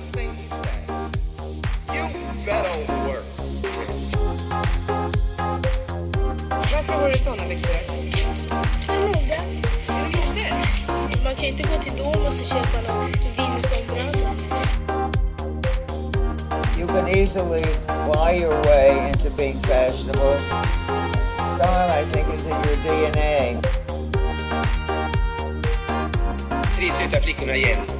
one thing. You better work. Varför har du såna byxor? Mode. Mode? Man kan inte gå till Domus och köpa någon vindsombralla. You can easily buy your way into being fashionable. Style, I think, is in your DNA. tre söta flickorna igen.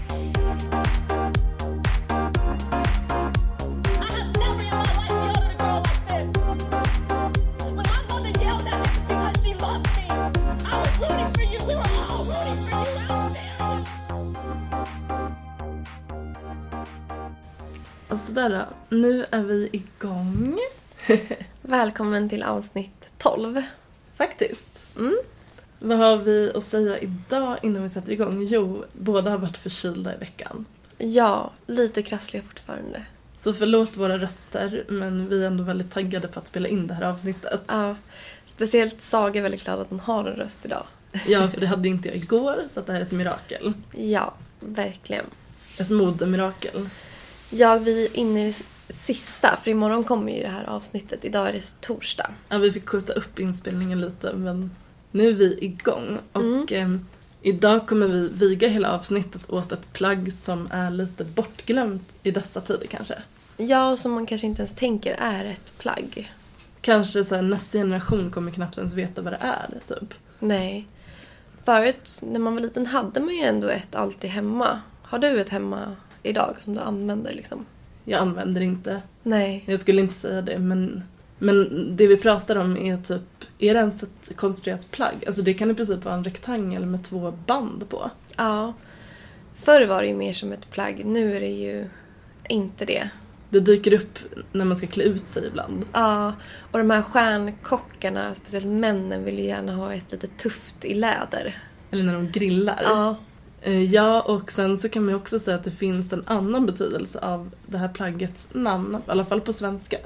Alltså där då. Nu är vi igång. Välkommen till avsnitt 12. Faktiskt. Mm. Vad har vi att säga idag innan vi sätter igång? Jo, båda har varit förkylda i veckan. Ja, lite krassliga fortfarande. Så förlåt våra röster, men vi är ändå väldigt taggade på att spela in det här avsnittet. Ja, speciellt Saga är väldigt glad att hon har en röst idag. Ja, för det hade inte jag igår, så att det här är ett mirakel. Ja, verkligen. Ett modemirakel. Ja, vi är inne i sista, för imorgon kommer ju det här avsnittet. Idag är det torsdag. Ja, vi fick skjuta upp inspelningen lite, men nu är vi igång. Och eh, idag kommer vi viga hela avsnittet åt ett plagg som är lite bortglömt i dessa tider kanske. Ja, och som man kanske inte ens tänker är ett plagg. Kanske så här, nästa generation kommer knappt ens veta vad det är, typ. Nej. Förut, när man var liten, hade man ju ändå ett alltid hemma. Har du ett hemma idag som du använder liksom? Jag använder inte, Nej. jag skulle inte säga det, men, men det vi pratar om är typ, är det ens ett konstruerat plagg? Alltså det kan i princip vara en rektangel med två band på. Ja. Förr var det ju mer som ett plagg. Nu är det ju inte det. Det dyker upp när man ska klä ut sig ibland. Ja, och de här stjärnkockarna, speciellt männen, vill ju gärna ha ett lite tufft i läder. Eller när de grillar. Ja, Ja, och sen så kan man ju också säga att det finns en annan betydelse av det här plaggets namn, i alla fall på svenska.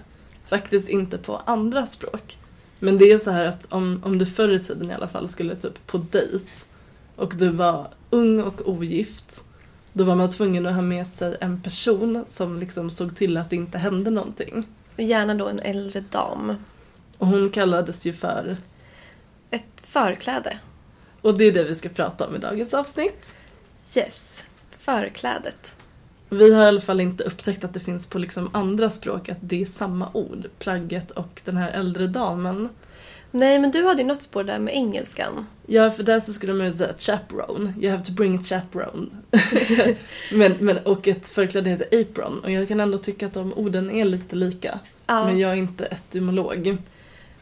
Faktiskt inte på andra språk. Men det är så här att om, om du förr i tiden i alla fall skulle typ på dejt och du var ung och ogift, då var man tvungen att ha med sig en person som liksom såg till att det inte hände någonting. gärna då en äldre dam. Och hon kallades ju för, Ett förkläde. och det är det vi ska prata om i dagens avsnitt. Yes, förklädet. Vi har i alla fall inte upptäckt att det finns på liksom andra språk att det är samma ord, plagget och den här äldre damen. Nej, men du hade ju något spår där med engelskan. Ja, för där så skulle man ju säga chaperone. You have to bring a chaperone. men, men, och ett förkläde heter apron. Och jag kan ändå tycka att de orden är lite lika. Ja. Men jag är inte etymolog.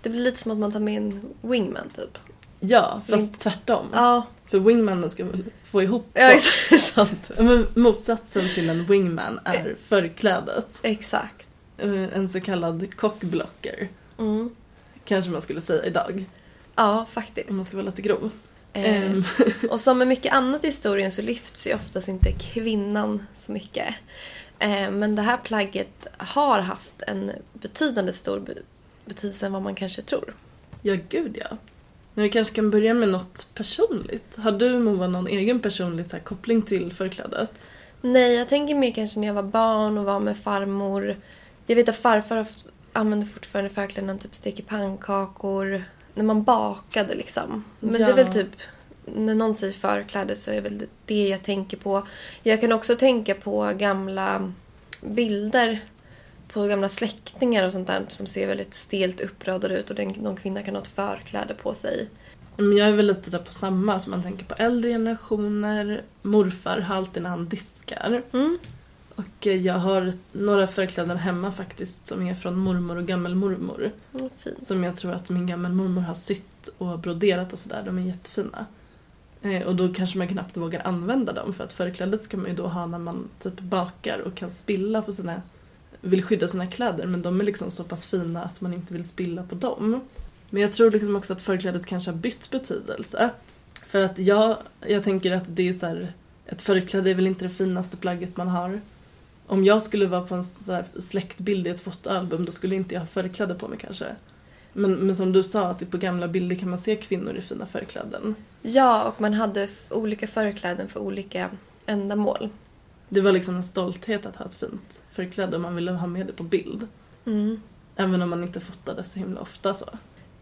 Det blir lite som att man tar med en wingman typ. Ja, fast Wing- tvärtom. Ja, För wingmannen ska väl få ihop ja exakt. sant. Men motsatsen till en wingman är förklädet. Exakt. Eh, En så kallad cockblocker. Mm. Kanske man skulle säga idag. Ja, faktiskt. Om man ska vara lite grov. Eh, Ehm, Och som med mycket annat i historien så lyfts ju oftast inte kvinnan så mycket. Eh, Men det här plagget har haft en betydande stor be- betydelse än vad man kanske tror. Ja, gud ja. Men vi kanske kan börja med något personligt. Har du Moa någon egen personlig så här, koppling till förklädet? Nej, jag tänker mer kanske när jag var barn och var med farmor. Jag vet att farfar använde fortfarande förkläden när han typ steker pannkakor. När man bakade liksom. Men det är Ja. väl typ, när någon säger förkläde så är det väl det jag tänker på. Jag kan också tänka på gamla bilder på gamla släktingar och sånt där som ser väldigt stelt uppradade ut och den, någon kvinna kan ha ett förkläde på sig. Jag är väl lite där på samma, att man tänker på äldre generationer. Morfar har alltid när han diskar. Mm. Och jag har några förkläden hemma faktiskt som är från mormor och gammelmormor. Mm, fint. Som jag tror att min gammelmormor har sytt och broderat och sådär. De är jättefina. Eh, och då kanske man knappt vågar använda dem för att förklädet ska man ju då ha när man typ bakar och kan spilla på sina vill skydda sina kläder men de är liksom så pass fina att man inte vill spilla på dem. Men jag tror liksom också att förklädet kanske har bytt betydelse. För att jag, jag tänker att det är så här, ett förkläde är väl inte det finaste plagget man har. om jag skulle vara på en så här släktbild i ett fotoalbum då skulle inte jag ha förkläde på mig kanske. Men, men som du sa, att på gamla bilder kan man se kvinnor i fina förkläden. Ja, och man hade olika förkläden för olika ändamål. Det var liksom en stolthet att ha ett fint förkläde om man ville ha med det på bild. Mm. Även om man inte fotade så himla ofta så.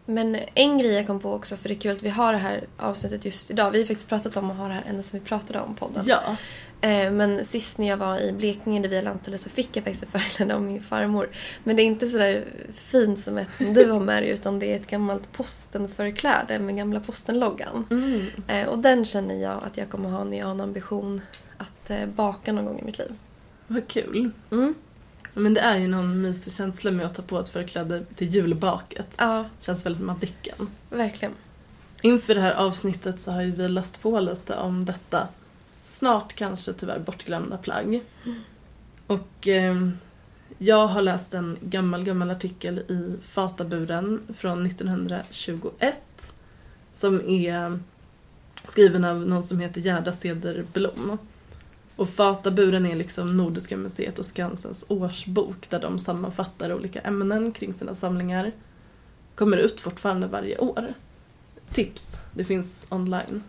Men en grej jag kom på också, för det är kul att vi har det här avsnittet just idag. Vi har faktiskt pratat om att ha det här ända sedan vi pratade om podden. Ja, Eh, Men sist när jag var i Blekinge där vi lantade så fick jag faktiskt ett förkläde av min farmor. Men det är inte sådär fint som ett som du har med dig utan det är ett gammalt postenförkläde med gamla postenloggan. mm. Eh, Och den känner jag att jag kommer ha när jag har en ambition baka någon gång i mitt liv. vad kul. Mm. Men det är ju någon mysig känsla med att ta på ett förkläde till julbaket. Ja, Känns väldigt Madicken. verkligen. Inför det här avsnittet så har ju vi läst på lite om detta snart kanske tyvärr bortglömda plagg. Och eh, jag har läst en gammal, gammal artikel i Fataburen från 1921 som är skriven av någon som heter Gerda Cederblom. Och Fataburen är liksom Nordiska museet och Skansens årsbok där de sammanfattar olika ämnen kring sina samlingar. Kommer ut fortfarande varje år tips. Det finns online.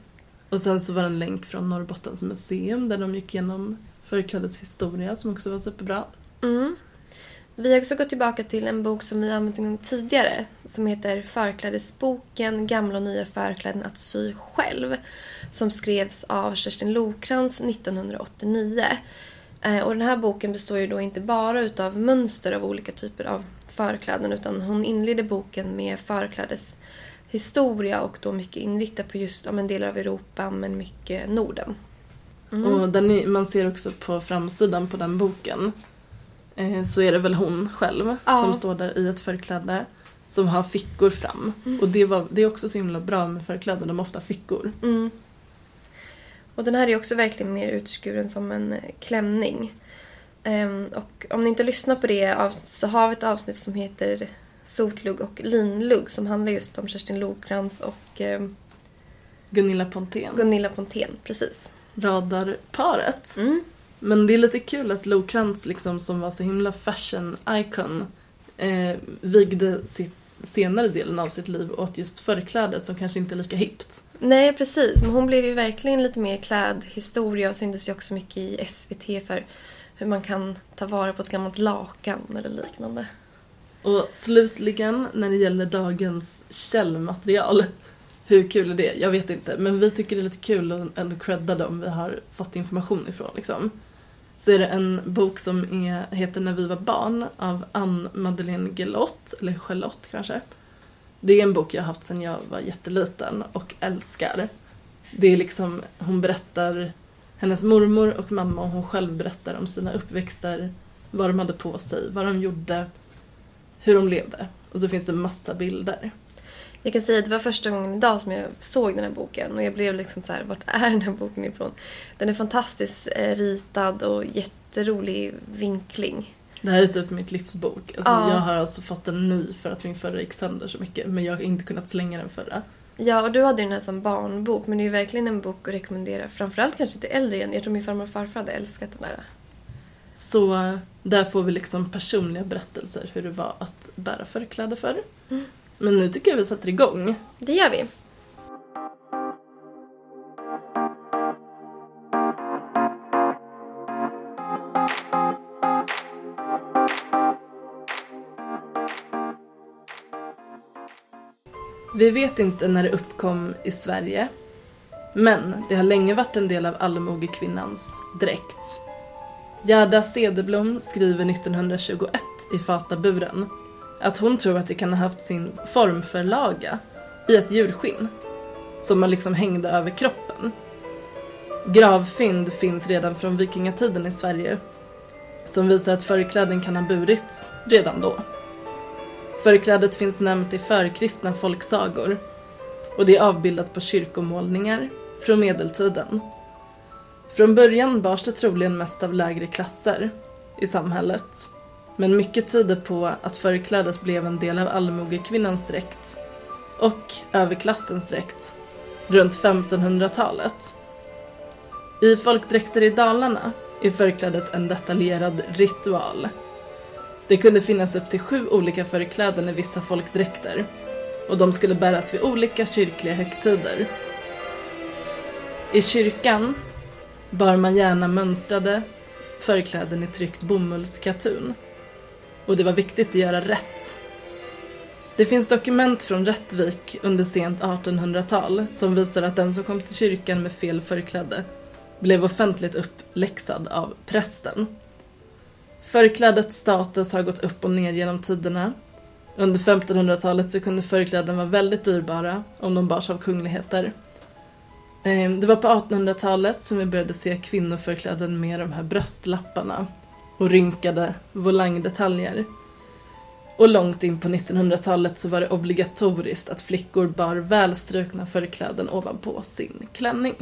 Och sen så var det en länk från Norrbottens museum där de gick igenom förklädets historia som också var superbra. Mm. Vi har också gått tillbaka till en bok som vi använt en gång tidigare som heter Förklädesboken Gamla och nya förkläden att sy själv som skrevs av Kerstin Lokrans 1989. Eh, och den här boken består ju då inte bara utav mönster av olika typer av förkläden utan hon inleder boken med förklädeshistoria och då mycket inriktad på just om en delar av Europa men mycket Norden. Mm. Och den är, man ser också på framsidan på den boken så är det väl hon själv Ja. som står där i ett förkläde som har fickor fram. Och det, var, det är också så himla bra med förkläden, de har ofta fickor. Mm. Och den här är också verkligen mer utskuren som en eh, klänning. Ehm, och om ni inte lyssnar på det avsnittet så har vi ett avsnitt som heter Sotlugg och linlugg som handlar just om Kerstin Lokrans och ehm, Gunilla Pontén, Gunilla Pontén. Precis. radarparet. Mm. Men det är lite kul att Lokrans liksom, som var så himla fashion icon eh, vigde sitt senare delen av sitt liv åt just förklädet som kanske inte är lika hippt. Nej, precis. Men hon blev ju verkligen lite mer klädhistoria och syntes ju också mycket i SVT för hur man kan ta vara på ett gammalt lakan eller liknande. Och slutligen, när det gäller dagens källmaterial. Hur kul är det? Jag vet inte. Men vi tycker det är lite kul att ändå credda dem vi har fått information ifrån. Liksom. Så är det en bok som är, heter När vi var barn av Ann Madeleine Gelott, eller Charlotte kanske. Det är en bok jag har haft sedan jag var jätteliten och älskar. Det är liksom, hon berättar, hennes mormor och mamma och hon själv berättar om sina uppväxter, vad de hade på sig, vad de gjorde, hur de levde. Och så finns det massa bilder. Jag kan säga att det var första gången idag som jag såg den här boken och jag blev liksom så här, vart är den här boken ifrån? Den är fantastiskt eh, ritad och jätterolig vinkling. Det här är typ mitt livsbok. Alltså, Ja. Jag har alltså fått en ny för att min förra gick sönder så mycket. Men jag har inte kunnat slänga den förra. Ja, och du hade ju den här som barnbok men det är ju verkligen en bok att rekommendera. Framförallt kanske till äldre igen. Jag tror min farmor och farfar hade älskat den där. Så eh, där får vi liksom personliga berättelser hur det var att bära förkläde förr. Men nu tycker jag vi sätter igång. Det gör vi. Vi vet inte när det uppkom i Sverige. Men det har länge varit en del av allmogekvinnans dräkt. Gerda Cederblom skriver 1921 i Fataburen att hon tror att det kan ha haft sin formförlaga i ett djurskinn som man liksom hängde över kroppen. Gravfynd finns redan från vikingatiden i Sverige som visar att förkläden kan ha burits redan då. Förklädet finns nämnt i förkristna folksagor och det är avbildat på kyrkomålningar från medeltiden. Från början bars det troligen mest av lägre klasser i samhället. Men mycket tyder på att förklädet blev en del av allmogekvinnans dräkt och överklassens dräkt runt 1500-talet. I folkdräkter i Dalarna är förklädet en detaljerad ritual. Det kunde finnas upp till sju olika förkläden i vissa folkdräkter och de skulle bäras vid olika kyrkliga högtider. I kyrkan bar man gärna mönstrade förkläden i tryckt bomullskatun. Och det var viktigt att göra rätt. Det finns dokument från Rättvik under sent 1800-tal som visar att den som kom till kyrkan med fel förkläde blev offentligt uppläxad av prästen. Förklädets status har gått upp och ner genom tiderna. Under 1500-talet så kunde förkläden vara väldigt dyrbara om de bars av kungligheter. Ehm, det var på 1800-talet som vi började se kvinnoförkläden med de här bröstlapparna och rynkade volangdetaljer. Och långt in på 1900-talet så var det obligatoriskt att flickor bar välstrukna förkläden ovanpå sin klänning.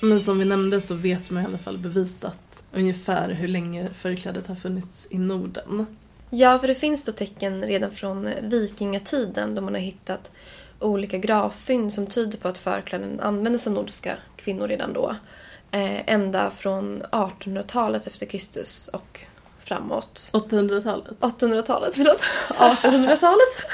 Men som vi nämnde så vet man i alla fall bevisat ungefär hur länge förklädet har funnits i Norden. Ja, för det finns då tecken redan från vikingatiden då man har hittat olika gravfynd som tyder på att förkläden användes av nordiska kvinnor redan då. Eh, ända från 1800-talet efter Kristus och framåt. 800-talet. 800-talet, förlåt. 1800-talet.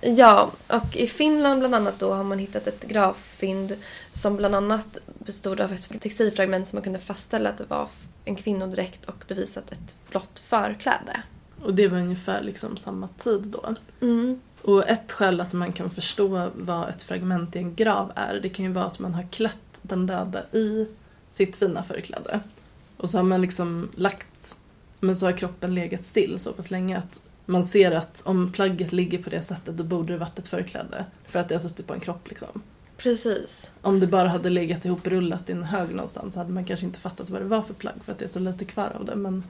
Ja, och i Finland bland annat då har man hittat ett gravfynd som bland annat bestod av ett textilfragment som man kunde fastställa att det var en kvinnodräkt och bevisat ett blått förkläde. Och det var ungefär liksom samma tid då. Mm. Och ett skäl att man kan förstå vad ett fragment i en grav är, det kan ju vara att man har klätt den döda i sitt fina förkläde. Och så har man liksom lagt, men så har kroppen legat still så pass länge att man ser att om plagget ligger på det sättet då borde det varit ett förkläde. För att det har suttit på en kropp liksom. Precis. Om det bara hade legat ihoprullat i en hög någonstans så hade man kanske inte fattat vad det var för plagg för att det är så lite kvar av det. Men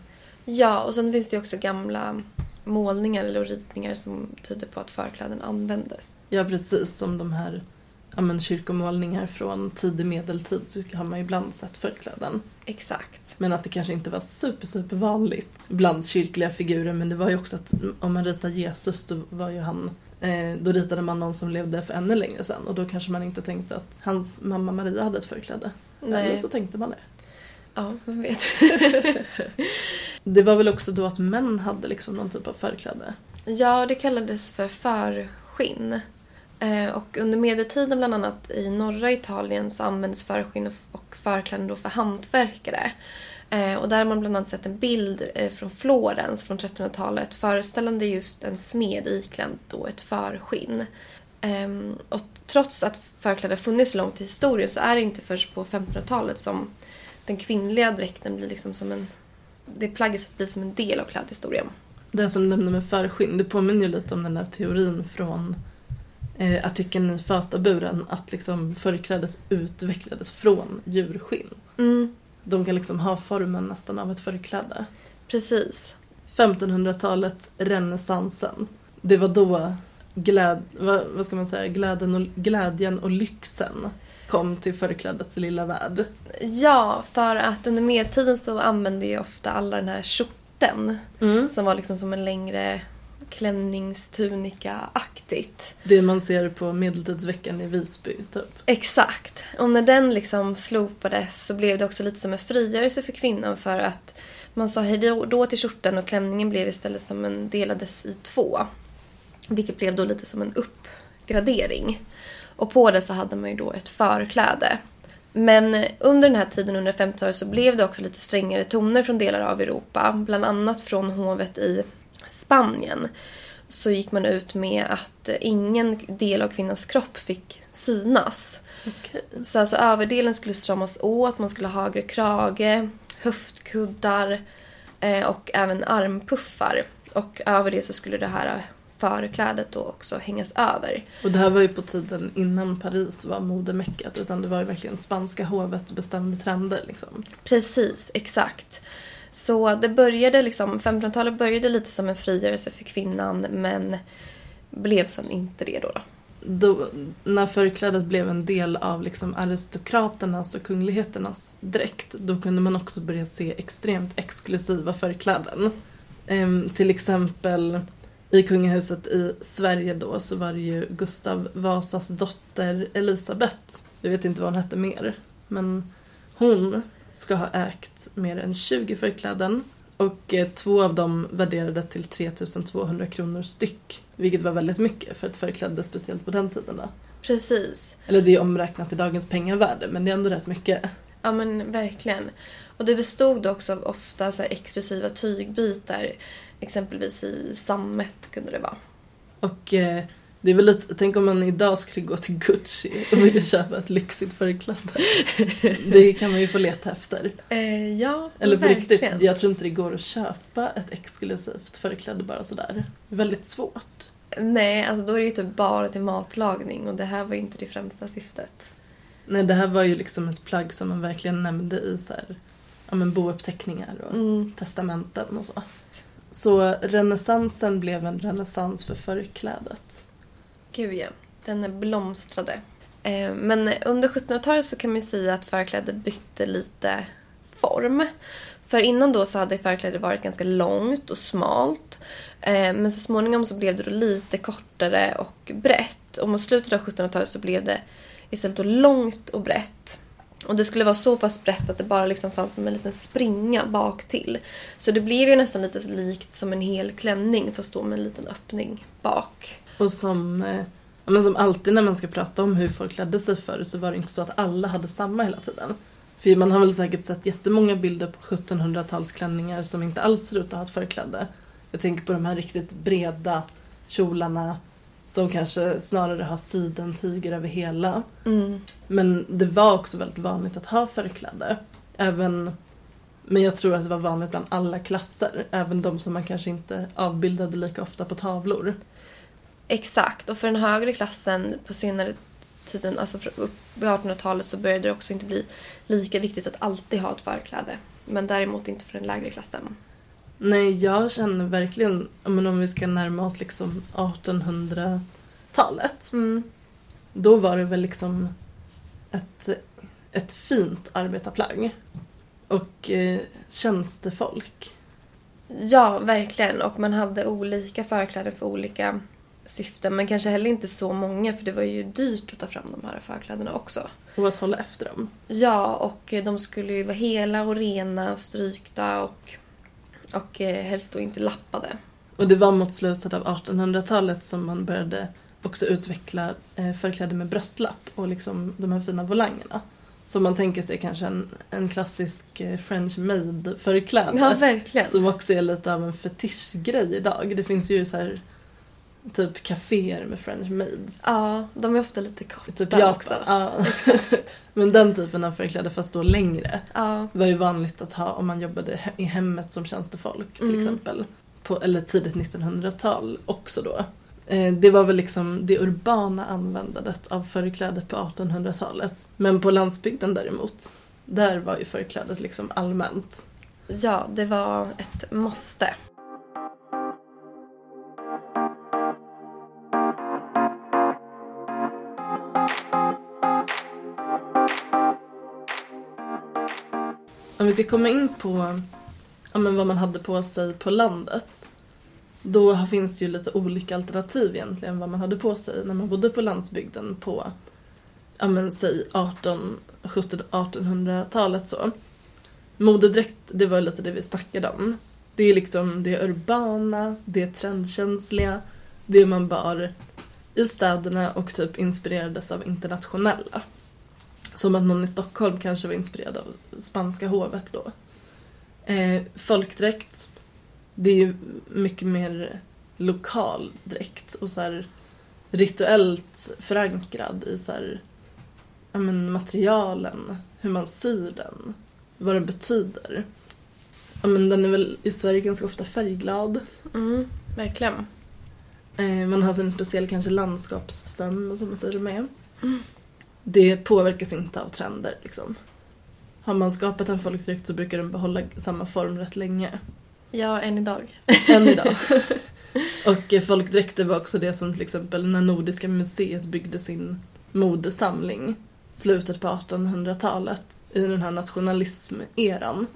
Ja, och sen finns det ju också gamla målningar eller ritningar som tyder på att förkläden användes. ja, precis som de här ja, men, kyrkomålningar från tidig medeltid så har man ibland sett förkläden. Exakt. Men att det kanske inte var super, super vanligt bland kyrkliga figurer. Men det var ju också att om man ritar Jesus då var ju han eh, då ritade man någon som levde för ännu längre sedan och då kanske man inte tänkte att hans mamma Maria hade ett förkläde. Nej. Eller så tänkte man det. Ja, vem vet. Det var väl också då att män hade liksom någon typ av förkläde. Ja, det kallades för förskinn. Eh, och under medeltiden, bland annat i norra Italien, så användes förskinn och- förkläden då för hantverkare. Eh, och där har man bland annat sett en bild eh, från Florens från 1300-talet föreställande just en smed iklädd då ett förskinn. Ehm, och trots att förkläden funnits långt i historien så är det inte först på 1500-talet som den kvinnliga dräkten blir liksom som en... Det plagget blir som en del av klädhistorien. Det som du nämnde med förskinn, det påminner ju lite om den där teorin från eh, artikeln i Fataburen att liksom förklädet utvecklades från djurskinn. Mm, De kan liksom ha formen nästan av ett förkläde. precis. 1500-talet, renässansen. Det var då gläd, vad, vad ska man säga, glädjen och, glädjen och lyxen kom till förklädets lilla värld. Ja, för att under medeltiden så använde ju ofta alla den här skjorten som var liksom som en längre klänningstunika-aktigt. Det man ser på medeltidsveckan i Visby, typ. Exakt. Och när den liksom slopades så blev det också lite som en frigörelse för kvinnan för att man sa hej då- till skjortan och klänningen blev istället som en delades i två. Vilket blev då lite som en uppgradering. Och på det så hade man ju då ett förkläde. Men under den här tiden, under 50-talet, så blev det också lite strängare toner från delar av Europa. Bland annat från hovet i Spanien. Så gick man ut med att ingen del av kvinnans kropp fick synas. Okej. Så alltså överdelen skulle stramas åt, man skulle ha högre krage, höftkuddar eh, och även armpuffar. Och över det så skulle det här förklädet då också hängas över. Och det här var ju på tiden innan Paris var modemeckat utan det var ju verkligen spanska hovet bestämde trender liksom. Precis, exakt. Så det började liksom, 1500-talet började lite som en frigörelse för kvinnan men blev sen inte det då. då. då, när förklädet blev en del av liksom aristokraternas och kungligheternas dräkt då kunde man också börja se extremt exklusiva förkläden. Ehm, till exempel i kungahuset i Sverige då så var det ju Gustav Vasas dotter Elisabeth. Jag vet inte vad hon hette mer. Men hon ska ha ägt mer än 20 förkläden och eh, två av dem värderade till 3200 kronor styck. Vilket var väldigt mycket för ett förkläde, speciellt på den tiden. Då. Precis. Eller det är omräknat i dagens pengavärde, men det är ändå rätt mycket. Ja men verkligen. Och det bestod också av ofta så exklusiva tygbitar. Exempelvis i sammet kunde det vara. Och eh, det är väl lite, tänk om man idag skulle gå till Gucci och vilja köpa ett lyxigt förkläde. Det kan man ju få leta efter. Eh, ja, Eller på verkligen. riktigt, jag tror inte det går att köpa ett exklusivt förkläde bara sådär. Väldigt svårt. Nej, alltså då är det ju typ bara till matlagning och det här var ju inte det främsta syftet. Nej, det här var ju liksom ett plagg som man verkligen nämnde i så här, ja, men bouppteckningar och Mm. testamenten och så. Så renässansen blev en renässans för förklädet. Gud ja, den blomstrade. Eh, men under 1700-talet så kan man säga att förklädet bytte lite form. För innan då så hade förklädet varit ganska långt och smalt. Eh, men så småningom så blev det då lite kortare och brett. Och mot slutet av 1700-talet så blev det istället då långt och brett. Och det skulle vara så pass brett att det bara liksom fanns som en liten springa bak till. Så det blev ju nästan lite likt som en hel klänning fast då med en liten öppning bak. Och som, eh, men som alltid när man ska prata om hur folk klädde sig förr så var det inte så att alla hade samma hela tiden. För man har väl säkert sett jättemånga bilder på 1700-talsklänningar som inte alls ser ut att ha ett förkläde. Jag tänker på de här riktigt breda kjolarna som kanske snarare har sidentyger över hela. Mm. Men det var också väldigt vanligt att ha förkläde. Även, men jag tror att det var vanligt bland alla klasser. Även de som man kanske inte avbildade lika ofta på tavlor. Exakt, och för den högre klassen på senare tiden, alltså upp i 1800-talet så började det också inte bli lika viktigt att alltid ha ett förkläde. Men däremot inte för den lägre klassen. Nej, jag känner verkligen, men om vi ska närma oss liksom 1800-talet. Mm. Då var det väl liksom ett, ett fint arbetarplagg. Och eh, tjänstefolk. Ja, verkligen. Och man hade olika förkläden för olika syften. Men kanske heller inte så många för det var ju dyrt att ta fram de här förklädena också. Och att hålla efter dem. Ja, och de skulle ju vara hela och rena och strykta och, och eh, helst då inte lappade. Och det var mot slutet av 1800-talet som man började också utveckla eh, förkläde med bröstlapp och liksom de här fina volangerna. Så man tänker sig kanske en, en klassisk eh, French made förkläde. Ja, verkligen. Som också är lite av en fetischgrej idag. Det finns ju så här typ kaféer med French maids. Ja, de är ofta lite korta Typ Japan. också. Ja. Men den typen av förkläde fast då längre Ja, var ju vanligt att ha om man jobbade i hemmet som tjänstefolk till Mm. exempel. På, eller tidigt 1900-tal också då. Eh, Det var väl liksom det urbana användandet av förkläde på 1800-talet. Men på landsbygden däremot, där var ju förklädet liksom allmänt. ja, det var ett måste. Vi ska komma in på ja, men vad man hade på sig på landet. Då finns det ju lite olika alternativ egentligen vad man hade på sig när man bodde på landsbygden på ja, men, säg 18, 17, 1800-talet så. Modedräkt, det var lite det vi snackade om. Det är liksom det urbana, det trendkänsliga, det man bar i städerna och typ inspirerades av internationella. Som att någon i Stockholm kanske var inspirerad av spanska hovet då. Eh, folkdräkt, det är ju mycket mer lokal dräkt och så här rituellt förankrad i så här, ja, men materialen, hur man syr den, vad den betyder. Ja, men den är väl i Sverige ganska ofta färgglad. Mm, verkligen. Eh, man har sin speciell kanske landskapssöm som man säger med. Det påverkas inte av trender liksom. Har man skapat en folkdräkt så brukar den behålla samma form rätt länge. Ja, än idag. Än idag. Och eh, folkdräkter var också det som till exempel när Nordiska museet byggde sin modesamling slutet på 1800-talet i den här nationalismeran.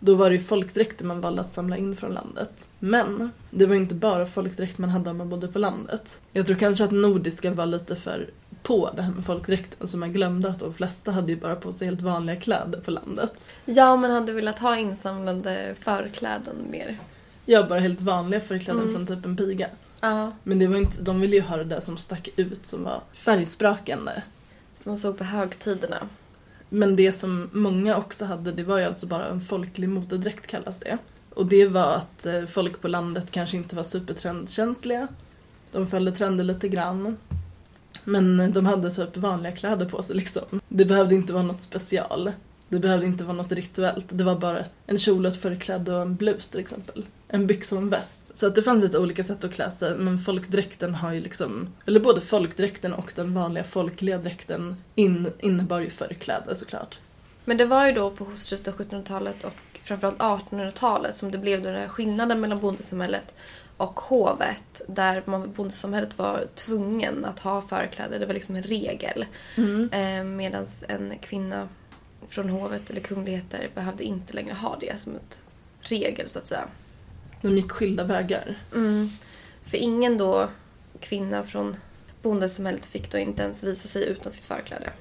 Då var det ju folkdräkter man valde att samla in från landet. Men det var ju inte bara folkdräkt man hade om man bodde på landet. Jag tror kanske att nordiska var lite för på det här med folkdräkten så man glömde att de flesta hade ju bara på sig helt vanliga kläder på landet. Ja, man hade velat ha insamlande förkläden mer. Jag bara helt vanliga förkläden Mm. från typ en piga. Ja, Men det var inte, de ville ju ha det där som stack ut som var färgsprakande. som man såg på högtiderna. Men det som många också hade, det var ju alltså bara en folklig modedräkt kallas det. Och det var att eh, folk på landet kanske inte var supertrendkänsliga. De följde trender lite grann. Men de hade typ vanliga kläder på sig liksom. Det behövde inte vara något special. Det behövde inte vara något rituellt. Det var bara en kjol och ett förkläde och en blus till exempel. En byxa och en väst. Så att det fanns lite olika sätt att klä sig. Men folkdräkten har ju liksom, eller både folkdräkten och den vanliga folkliga dräkten in, innebar ju förkläde såklart. Men det var ju då på slutet av 1700-talet och framförallt 1800-talet som det blev den här skillnaden mellan bondesamhället och hovet. Där man, bondesamhället var tvungen att ha förkläder. Det var liksom en regel. Eh, Medan en kvinna från hovet eller kungligheter behövde inte längre ha det som ett regel så att säga. De gick skilda vägar. Mm. För ingen då kvinna från bondesamhället fick då inte ens visa sig utan sitt förkläde.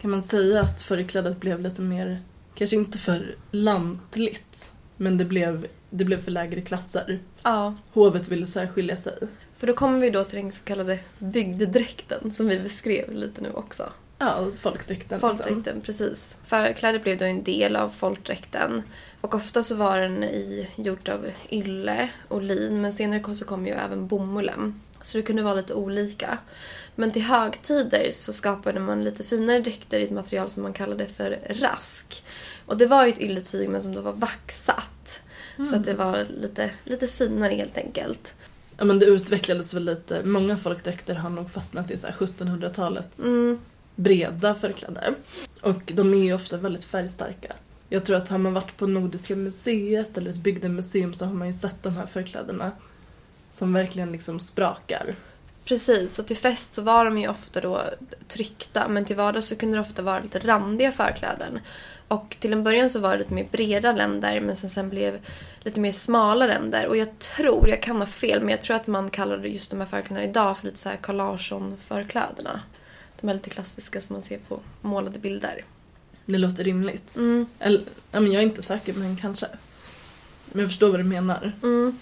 Kan man säga att förklädet blev lite mer, kanske inte för lantligt, men det blev, det blev för lägre klasser. Ja, Hovet ville särskilja sig. för då kommer vi då till den så kallade bygdedräkten som vi beskrev lite nu också. Ja, folkdräkten. liksom. Folkdräkten, precis. Förklädet blev då en del av folkdräkten. Och ofta så var den i, gjort av ylle och lin, men senare kom- så kom ju även bomullen. Så det kunde vara lite olika. Men till högtider så skapade man lite finare dräkter i ett material som man kallade för rask. Och det var ju ett ylletyg men som då var vaxat. Så att det var lite, lite finare helt enkelt. Ja, men det utvecklades väl lite. Många folkdräkter har nog fastnat i så här 1700-talets Mm. breda förkläden. Och de är ju ofta väldigt färgstarka. Jag tror att har man varit på Nordiska museet eller ett bygdemuseum så har man ju sett de här förklädena som verkligen liksom sprakar. Precis, och till fest så var de ju ofta då tryckta men till vardags så kunde det ofta vara lite randiga förkläden. Och till en början så var det lite mer breda ränder men som sen blev lite mer smala ränder. Och jag tror, jag kan ha fel, men jag tror att man kallar just de här förklädena idag för lite så här Carl Larsson-förklädena. De är lite klassiska som man ser på målade bilder. Det låter rimligt. Mm. Eller, jag är inte säker, men kanske. Men jag förstår vad du menar. Mm.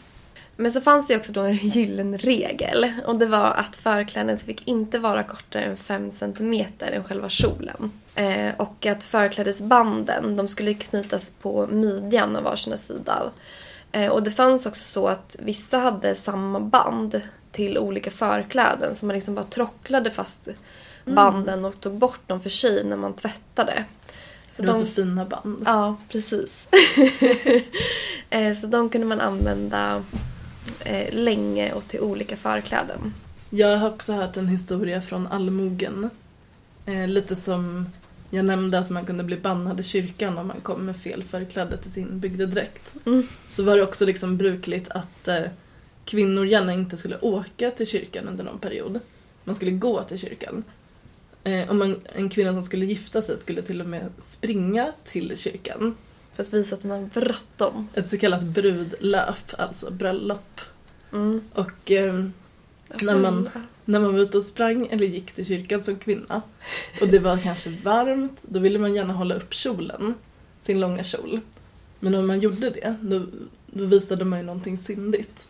Men så fanns det också då en gyllene regel. Och det var att förklädet fick inte vara kortare än 5 cm än själva kjolen. Eh, och att förklädesbanden, de skulle knytas på midjan av varsina sida. Eh, och det fanns också så att vissa hade samma band till olika förkläden. Så man liksom bara trocklade fast banden och tog bort dem för sig när man tvättade. Så det var de- så fina band. Ja, precis. Eh, så de kunde man använda eh, länge och till olika förkläden. Jag har också hört en historia från allmogen. Eh, lite som jag nämnde att man kunde bli bannad i kyrkan om man kom med fel förkläde till sin bygdedräkt. Mm. Så var det också liksom brukligt att eh, kvinnor gärna inte skulle åka till kyrkan under någon period. Man skulle gå till kyrkan. Eh, om man, en kvinna som skulle gifta sig skulle till och med springa till kyrkan. För att visa att man har bråttom. Ett så kallat brudlöp, alltså bröllop. Mm. Och eh, när man när man var ute och sprang eller gick till kyrkan som kvinna och det var kanske varmt, då ville man gärna hålla upp kjolen, sin långa kjol. Men om man gjorde det, då, då visade man ju någonting syndigt.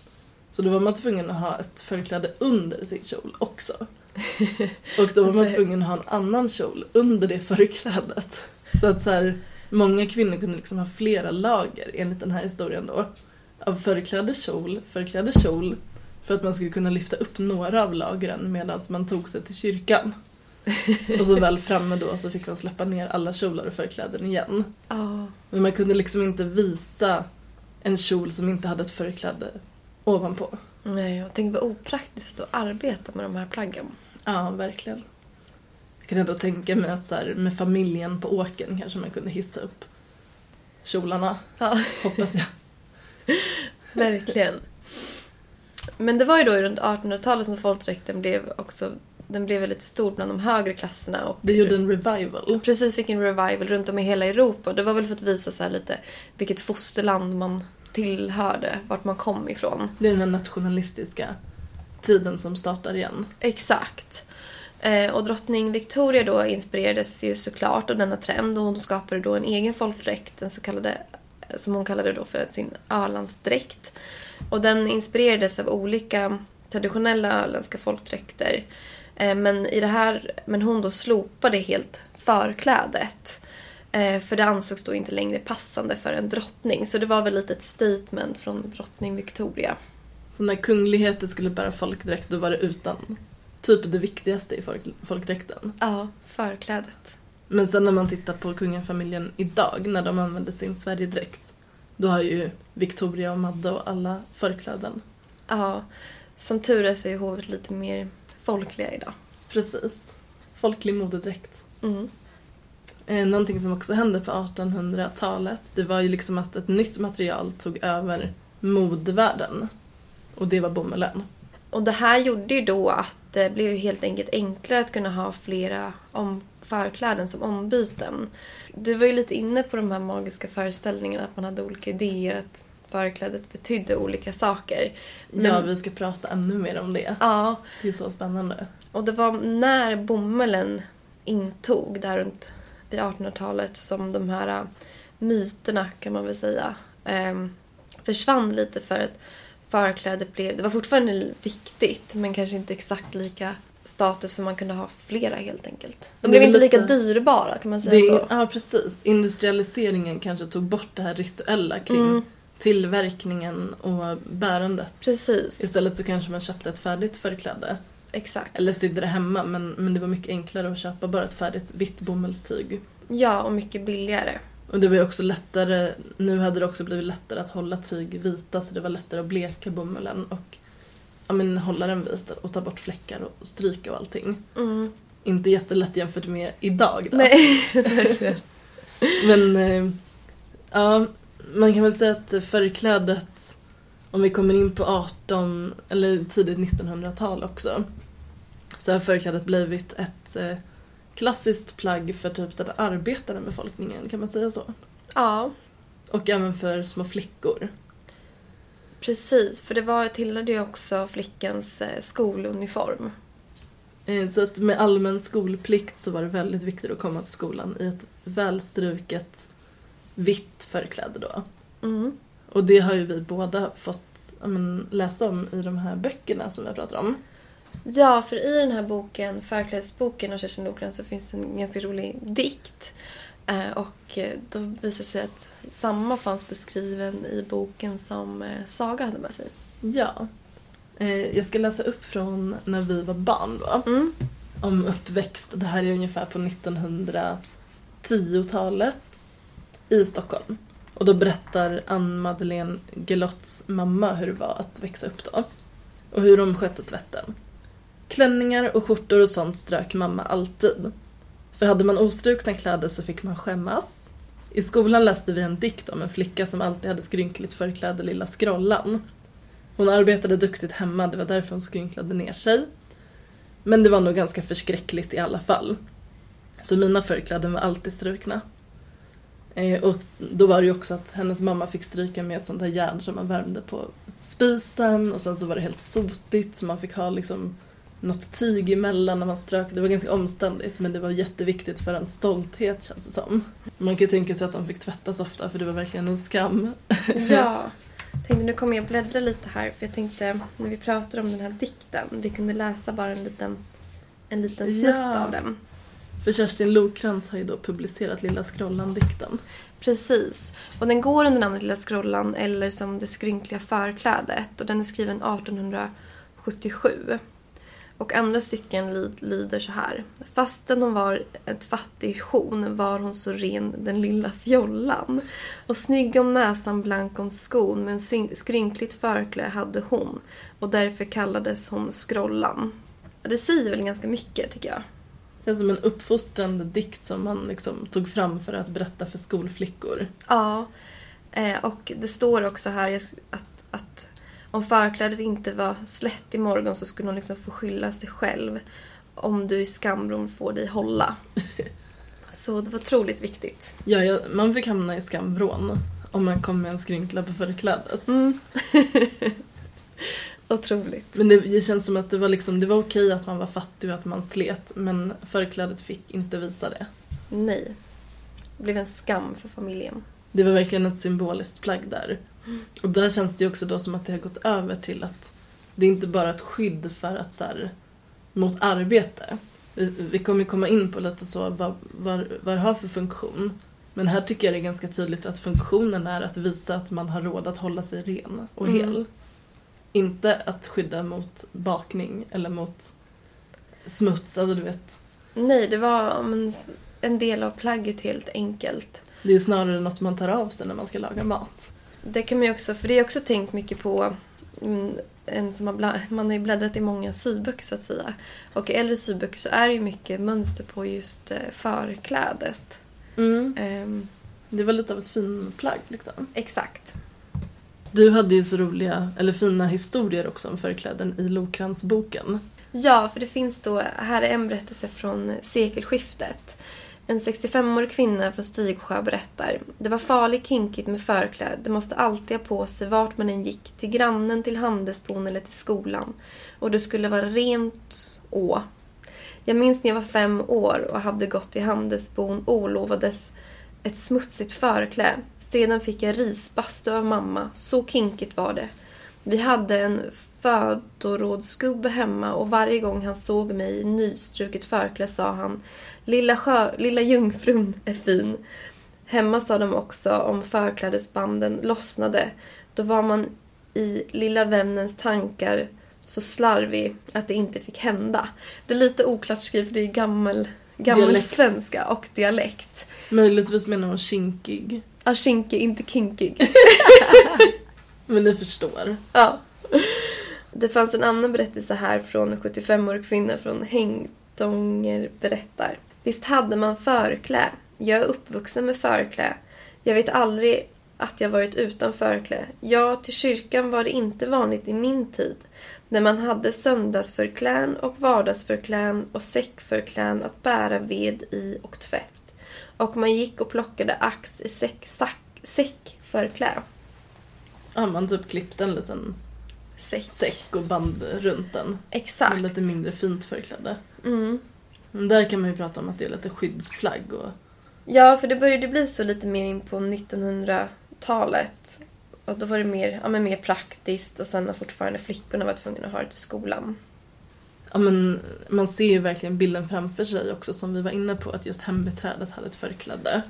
Så då var man tvungen att ha ett förkläde under sin kjol också. Och då var man tvungen att ha en annan kjol under det förklädet. Så att så här, många kvinnor kunde liksom ha flera lager enligt den här historien då. Av förkläde kjol, förkläde kjol, för att man skulle kunna lyfta upp några av lagren medan man tog sig till kyrkan. Och så väl framme då så fick man släppa ner alla kjolar och förkläden igen. Ja. Men man kunde liksom inte visa en kjol som inte hade ett förkläde ovanpå. Nej, jag tänker vad opraktiskt att arbeta med de här plaggen. Ja, verkligen. Jag kan ändå tänka mig att så här, med familjen på åken kanske man kunde hissa upp kjolarna, Ja, hoppas jag. verkligen. Men det var ju då runt 1800-talet som folkdräkten blev också den blev väldigt stor bland de högre klasserna. Och Det gjorde en revival. Precis, fick en revival runt om i hela Europa. Det var väl för att visa så lite vilket fosterland man tillhörde, vart man kom ifrån. Det är den här nationalistiska tiden som startar igen. Exakt. Eh, och drottning Victoria då inspirerades ju såklart av denna trend och hon skapade då en egen folkdräkt, den så kallade, som hon kallade då för sin Ölandsdräkt. Och den inspirerades av olika traditionella öländska folkdräkter. Eh, men, i det här, men hon då slopade helt förklädet. Eh, för det ansågs då inte längre passande för en drottning. Så det var väl lite ett statement från drottning Victoria. Så när kungligheter skulle bära folkdräkt då var det utan typ det viktigaste i folk, folkdräkten. Ja, förklädet. Men sen när man tittar på kungafamiljen idag när de använder sin Sverigedräkt då har ju Victoria och Madde och alla förkläden. Ja, som tur är så är hovet lite mer folkliga idag. Precis. Folklig modedräkt. Mm. Eh, någonting som också hände på 1800-talet det var ju liksom att ett nytt material tog över modevärlden. Och det var bomullen. Och det här gjorde ju då att det blev helt enkelt enklare att kunna ha flera om förkläden som ombyten. Du var ju lite inne på de här magiska föreställningarna, att man hade olika idéer, att förklädet betydde olika saker. Men- Ja, vi ska prata ännu mer om det. Ja, Det är så spännande. och det var när bomullen intog där runt vid 1800-talet som de här myterna kan man väl säga ehm, försvann lite för att förklädet blev, det var fortfarande viktigt men kanske inte exakt lika status för man kunde ha flera helt enkelt. De blev inte lite- lika dyrbara kan man säga Det så. ja, precis. Industrialiseringen kanske tog bort det här rituella kring Mm. tillverkningen och bärandet. Precis, Istället så kanske man köpte ett färdigt förkläde. exakt. Eller sydde det hemma men, men det var mycket enklare att köpa bara ett färdigt vitt bomullstyg. Ja, och mycket billigare. Och det var ju också lättare, nu hade det också blivit lättare att hålla tyg vita så det var lättare att bleka bomullen och ja, men, hålla den vit och ta bort fläckar och stryka och allting. Mm. Inte jättelätt jämfört med idag då. Nej, verkligen. Men eh, ja, man kan väl säga att förklädet, om vi kommer in på 18 eller tidigt 1900-tal också, så har förklädet blivit ett eh, klassiskt plagg för typ den arbetande befolkningen, kan man säga så? Ja, Och även för små flickor. precis. För det var, tillhörde ju också flickans eh, skoluniform. Eh, Så att med allmän skolplikt så var det väldigt viktigt att komma till skolan i ett välstruket vitt förkläde då. Mm. Och det har ju vi båda fått men, läsa om i de här böckerna som jag pratar om. Ja, för i den här boken, Förklädesboken av Kerstin Nordgren, så finns en ganska rolig dikt. Eh, och eh, då visar det sig att samma fanns beskriven i boken som eh, Saga hade med sig. Ja. Jag ska läsa upp från när vi var barn då. Mm. Om uppväxt. Det här är ungefär på 1910-talet i Stockholm. Och då berättar Ann-Madeleine Gelotts mamma hur det var att växa upp då. Och hur de skötte tvätten. Klänningar och skjortor och sånt strök mamma alltid. För hade man ostrukna kläder så fick man skämmas. I skolan läste vi en dikt om en flicka som alltid hade skrynkligt förkläde, lilla Skrollan. Hon arbetade duktigt hemma, det var därför hon skrynklade ner sig. Men det var nog ganska förskräckligt i alla fall. Så mina förkläden var alltid strukna. Eh, och då var det ju också att hennes mamma fick stryka med ett sånt här järn som man värmde på spisen och sen så var det helt sotigt så man fick ha liksom något tyg emellan när man strök. Det var ganska omständigt men det var jätteviktigt för en stolthet känns det som. Man kan ju tänka sig att de fick tvättas ofta för det var verkligen en skam. Ja. Tänkte, nu kommer jag bläddra lite här för jag tänkte när vi pratar om den här dikten, vi kunde läsa bara en liten, en liten snutt Ja. av den. För Kerstin Lokrantz har ju då publicerat Lilla Skrollan-dikten. Precis. Och den går under namnet Lilla Skrollan eller som Det skrynkliga förklädet och den är skriven 1877. Och andra stycken ly- lyder så här. Fastän hon var ett fattig hon var hon så ren den lilla fjollan. Och snygg om näsan, blank om skon men skrynkligt förklä hade hon. Och därför kallades hon Skrollan. Det säger väl ganska mycket tycker jag. Det känns som en uppfostrande dikt som man liksom tog fram för att berätta för skolflickor. Ja, eh, och det står också här att om förklädet inte var slätt i morgon så skulle hon liksom få skylla sig själv om du i skambron får dig hålla. Så det var otroligt viktigt. Ja, ja, man fick hamna i skamvrån om man kom med en skrynkla på förklädet. Mm. Otroligt. Men det, det känns som att det var, liksom, det var okej att man var fattig och att man slet men förklädet fick inte visa det. Nej. Det blev en skam för familjen. Det var verkligen ett symboliskt plagg där. Och där känns det ju också då som att det har gått över till att det är inte bara ett skydd för att så här, mot arbete. Vi, vi kommer komma in på lite så vad, vad, vad det har för funktion. Men här tycker jag det är ganska tydligt att funktionen är att visa att man har råd att hålla sig ren och Mm. hel. Inte att skydda mot bakning eller mot smuts, alltså du vet. Nej, det var men, en del av plagget helt enkelt. Det är snarare något man tar av sig när man ska laga mat. Det kan man ju också, för det har jag också tänkt mycket på. mm, En som har man har ju bläddrat i många syböcker så att säga. Och i äldre syböcker så är det ju mycket mönster på just eh, förklädet. Ehm, Det var lite av ett fin plagg liksom. exakt. Du hade ju så roliga, eller fina historier också om förkläden i Lokransboken. Ja, för det finns då, här är en berättelse från sekelskiftet. En 65-årig kvinna från Stigsjö berättar. Det var farligt kinkigt med förkläde. Det måste alltid ha på sig vart man än gick. Till grannen, till handelsbon eller till skolan. Och det skulle vara rent å. Jag minns när jag var fem år och hade gått till handelsbon olovades ett smutsigt förkläde. Sedan fick jag risbastu av mamma. Så kinkigt var det. Vi hade en födorådsgubbe hemma och varje gång han såg mig i nystruket förkläde sa han Lilla, sjö, lilla jungfrun är fin. Hemma sa de också om förklädesbanden lossnade. Då var man i lilla vännens tankar så slarvig att det inte fick hända. Det är lite oklart skrivet, det är gammel, gammal Dialekt. svenska och dialekt. Möjligtvis menar hon kinkig. Ja, kinkig, inte kinkig. Men ni förstår. Ja. Det fanns en annan berättelse här från en 75-årig kvinna från Hängdånger berättar. Visst hade man förklä. Jag är uppvuxen med förklä. Jag vet aldrig att jag varit utan förklä. Ja, till kyrkan var det inte vanligt i min tid. När man hade söndagsförklän och vardagsförklän och säckförklän att bära ved i och tvätt. Och man gick och plockade ax i säck, sack, säckförklä. Ja, man typ klippte en liten Säck. säck och band runt den. Exakt. Med lite mindre fint förkläde. Mm. Där kan man ju prata om att det är lite skyddsplagg och Ja, för det började bli så lite mer in på 1900-talet. Och då var det mer, ja, men mer praktiskt och sen har fortfarande flickorna varit tvungna att ha det till skolan. Ja men man ser ju verkligen bilden framför sig också som vi var inne på att just hembiträdet hade ett förkläde.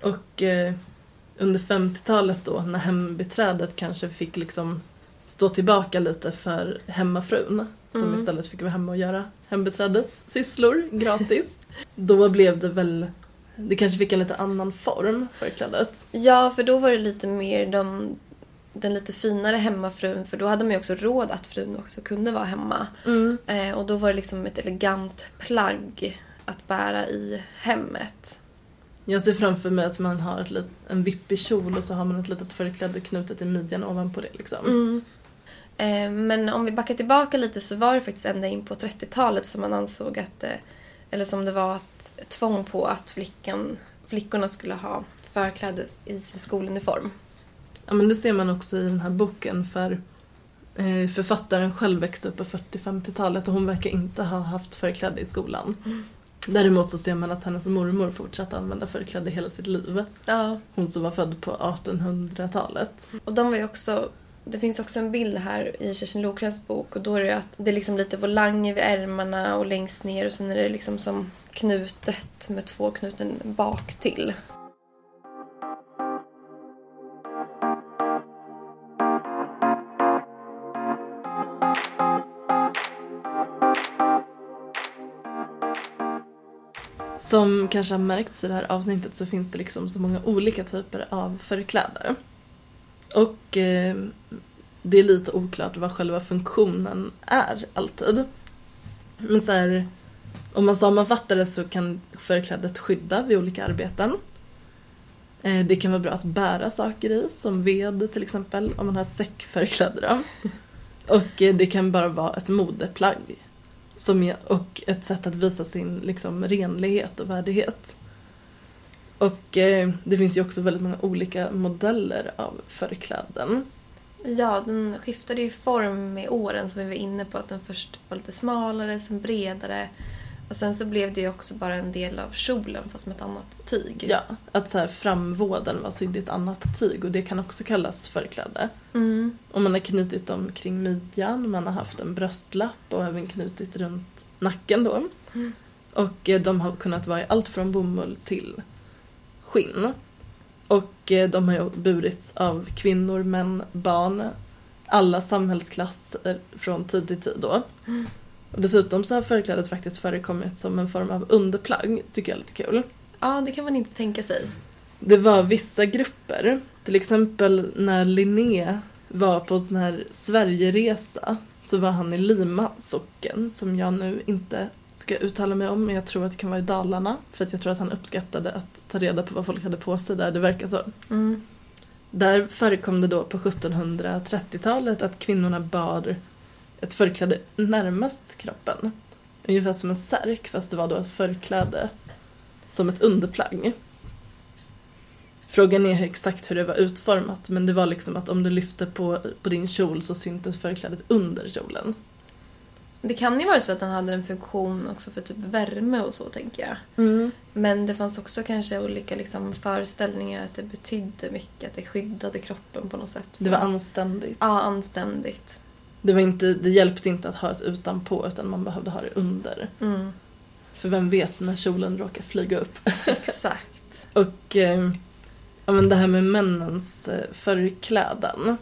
Och eh, under 50-talet då när hembiträdet kanske fick liksom stå tillbaka lite för hemmafrun som Mm. istället fick vara hemma och göra hembiträdets sysslor gratis. då blev det väl, det kanske fick en lite annan form förklädet. Ja, för då var det lite mer de, den lite finare hemmafrun. För då hade man ju också råd att frun också kunde vara hemma. Eh, och då var det liksom ett elegant plagg att bära i hemmet. Jag ser framför mig att man har ett, en vippig kjol och så har man ett litet förkläde knutet i midjan ovanpå det liksom. Mm. Eh, Men om vi backar tillbaka lite så var det faktiskt ända in på 30-talet som man ansåg att, eh, eller som det var ett tvång på att flickan, flickorna skulle ha förkläde i sin skoluniform. Ja men det ser man också i den här boken för eh, författaren själv växte upp på 40-50-talet och hon verkar inte ha haft förkläde i skolan. Däremot så ser man att hennes mormor fortsatte använda förkläde hela sitt liv. Ja. Hon som var född på 1800-talet. Och de var ju också, det finns också en bild här i Kerstin Lokrans bok och då är det att det är liksom lite volanger vid ärmarna och längst ner och sen är det liksom som knutet med två knuten bak till. Som kanske har märkts i det här avsnittet så finns det liksom så många olika typer av förkläder. Och eh, det är lite oklart vad själva funktionen är alltid. Men så här, om man sammanfattar det så kan förklädet skydda vid olika arbeten. Eh, Det kan vara bra att bära saker i, som ved till exempel, om man har ett säckförkläde. då. Och eh, det kan bara vara ett modeplagg. Som, är- och ett sätt att visa sin liksom, renlighet och värdighet. Och eh, det finns ju också väldigt många olika modeller av förkläden. Ja, den skiftade ju form med åren som vi var inne på. Att den först var lite smalare, sen bredare. Och sen så blev det ju också bara en del av kjolen fast med ett annat tyg. Ja, att så här, framvården var sydd i ett annat tyg och det kan också kallas förkläde. Mm. Och man har knutit dem kring midjan, man har haft en bröstlapp och även knutit runt nacken då. Och eh, de har kunnat vara i allt från bomull till skinn. Och eh, de har ju burits av kvinnor, män, barn, alla samhällsklasser från tid till tid då. Och dessutom så har förklädet faktiskt förekommit som en form av underplagg, tycker jag är lite kul. Ja, det kan man inte tänka sig. Det var vissa grupper, till exempel när Linné var på sån här Sverigeresa så var han i Lima socken som jag nu inte ska uttala mig om men jag tror att det kan vara i Dalarna för att jag tror att han uppskattade att ta reda på vad folk hade på sig där, det verkar så. Mm. Där förekom det då på 1730-talet att kvinnorna bar ett förkläde närmast kroppen. Ungefär som en särk fast det var då ett förkläde som ett underplagg. Frågan är exakt hur det var utformat men det var liksom att om du lyfte på, på din kjol så syntes förklädet under kjolen. Det kan ju vara så att den hade en funktion också för typ värme och så, tänker jag. Men det fanns också kanske olika liksom, föreställningar att det betydde mycket, att det skyddade kroppen på något sätt. Det var anständigt. Ja, anständigt. Det, var inte, det hjälpte inte att ha ett utanpå utan man behövde ha det under. Mm, För vem vet när kjolen råkar flyga upp. exakt. Och eh, ja, men det här med männens eh, förkläden.